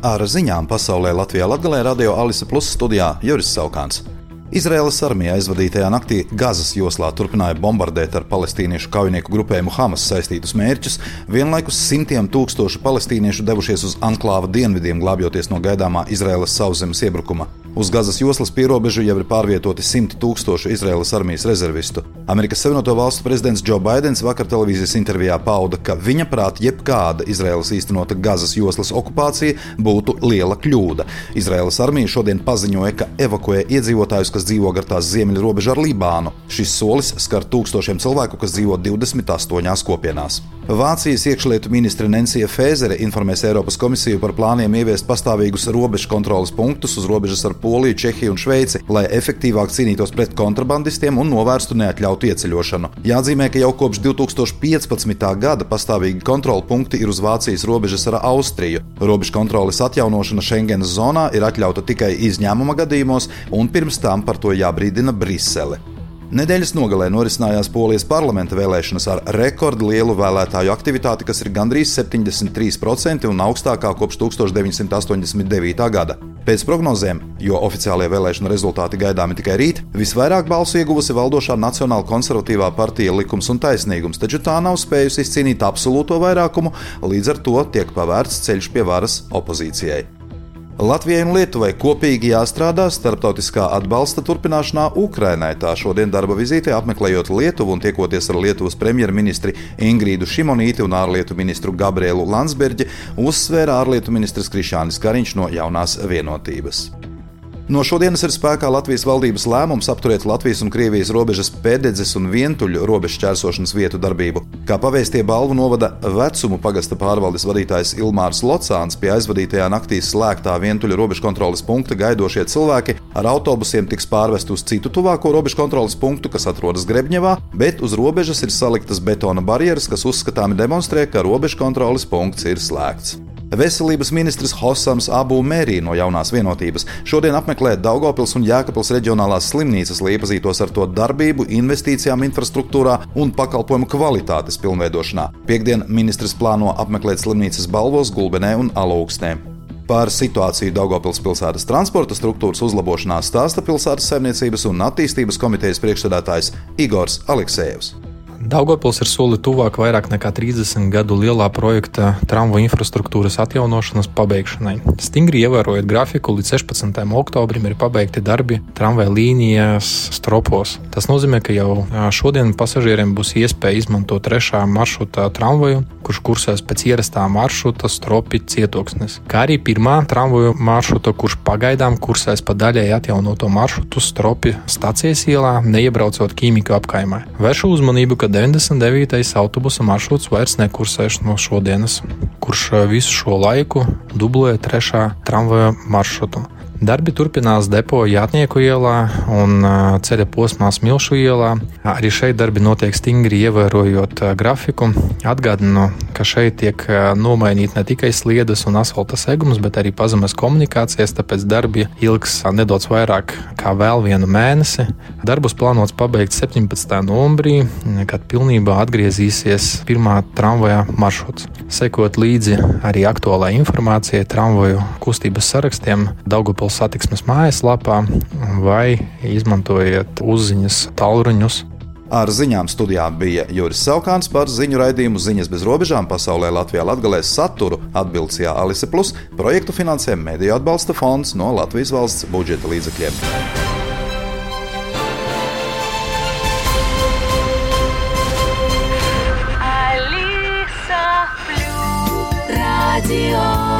Ar ziņām pasaulē Latvijā Latvijā radio Alise Plus studijā Juris Saukāns. Izraēlas armija aizvadītajā naktī Gazas joslā turpināja bombardēt ar palestīniešu kaujinieku grupējumu Hamas saistītus mērķus. Vienlaikus simtiem tūkstošu palestīniešu devušies uz anklāva dienvidiem, glābjoties no gaidāmā Izraēlas sauszemes iebrukuma. Uz Gazas joslas pierobežu jau ir pārvietoti simti tūkstoši Izraēlas armijas rezervistu. Amerikas Savienoto Valstu prezidents Džo Baidens vakar televīzijas intervijā pauda, ka viņa prāt jebkāda Izraēlas īstenota Gazas joslas okupācija būtu liela kļūda. Izraēlas armija šodien paziņoja, ka evakuē iedzīvotājus, kas dzīvo gar tās ziemeļu robežu ar Libānu. Šis solis skar tūkstošiem cilvēku, kas dzīvo 28 kopienās. Vācijas iekšlietu ministre Nencija Fēzere informēs Eiropas komisiju par plāniem ieviest pastāvīgus robežu kontrolas punktus uz robežas ar Poliju, Čehiju un Šveici, lai efektīvāk cīnītos pret kontrabandistiem un novērstu neatļautu ieceļošanu. Jāatzīmē, ka jau kopš 2015. gada pastāvīgi kontrolu punkti ir uz Vācijas robežas ar Austriju. Robežu kontroles atjaunošana Schengenas zonā ir atļauta tikai izņēmuma gadījumos, un pirms tam par to jābrīdina Brisele. Nedēļas nogalē norisinājās Polijas parlamenta vēlēšanas ar rekordlielu vēlētāju aktivitāti, kas ir gandrīz 73% un augstākā kopš 1989. gada. Pēc prognozēm, jo oficiālie vēlēšana rezultāti gaidāmi tikai rīt, visvairāk balsu ieguvusi valdošā Nacionāla konservatīvā partija Likums un taisnīgums, taču tā nav spējusi izcīnīt absolūto vairākumu, līdz ar to tiek pavērts ceļš pie varas opozīcijai. Latvijai un Lietuvai kopīgi jāstrādā starptautiskā atbalsta turpināšanā Ukrainai. Tā šodien darba vizītē apmeklējot Lietuvu un tiekoties ar Lietuvas premjerministri Ingrīdu Šimonīti un ārlietu ministru Gabrielu Landsbergi, uzsvēra ārlietu ministrs Krišānis Kariņš no jaunās vienotības. No šodienas ir spēkā Latvijas valdības lēmums apturēt Latvijas un Krievijas robežas pēdedzes un vientuļu robežu čērsošanas vietu darbību. Kā pavēstīja balvu novada vecumu pagasta pārvaldes vadītājs Ilmārs Locāns, pie aizvadītajā naktī slēgtā vientuļu robežu kontrolas punkta gaidošie cilvēki ar autobusiem tiks pārvest uz citu tuvāko robežu kontrolas punktu, kas atrodas Grebņevā, bet uz robežas ir saliktas betona barjeras, kas uzskatāmi demonstrē, ka robežu kontrolas punkts ir slēgts. Veselības ministrs Hosams Abu Mērī no jaunās vienotības šodien apmeklē Daugopils un Jēkabils reģionālās slimnīcas, lai iepazītos ar to darbību, investīcijām infrastruktūrā un pakalpojumu kvalitātes pilnveidošanā. Piektdien ministrs plāno apmeklēt slimnīcas balvos, gulbenē un alaugsnē. Par situāciju Daugopils pilsētas transporta struktūras uzlabošanā stāsta pilsētas saimniecības un attīstības komitejas priekšsēdētājs Igors Aleksējevs. Daugopils ir soli tuvāk vairāk nekā 30 gadu lielā projekta tramvaju infrastruktūras atjaunošanas pabeigšanai. Stingri ievērojot grafiku, līdz 16. oktobrim ir pabeigti darbi tramvaju līnijas stropos. Tas nozīmē, ka jau šodien pasažieriem būs iespēja izmantot trešā maršruta tramvaju, kurš kursēs pēc ierastā maršruta stropi cietoksnes, kā arī pirmā tramvaju maršruta, kurš pagaidām kursēs pa daļēji atjaunoto maršrutu stropi stacijas ielā, neiebraucot ķīmiku apkaimē. Vēršu uzmanību, ka 99. autobusa maršruts vairs nekursēs no šodienas, kurš eh, visu šo laiku dublē trešā tramvaja maršrutu. Darbi turpinās depo Jātnieku ielā un ceļa posmā Smilšu ielā. Arī šeit darbi notiek stingri ievērojot grafiku. Atgādinu, ka šeit tiek nomainīti ne tikai sliedas un asfalta segums, bet arī pazemes komunikācijas, tāpēc darbi ilgs nedaudz vairāk kā vēl vienu mēnesi. Darbus plānots pabeigt 17. novembrī, kad pilnībā atgriezīsies pirmā tramvaja maršruts. Sekot līdzi arī aktuālai informācijai, tramvaju kustības sarakstiem Daugopils satiksmes mājaslapā vai izmantojiet uzziņas tālruņus. Ar ziņām studijā bija Juris Saukāns par ziņu raidījumu Ziņas bez robežām pasaulē Latvijā Latgalēs saturu. Atbilcijā Alise Plus projektu finansē Mediju atbalsta fonds no Latvijas valsts budžeta līdzekļiem. Radio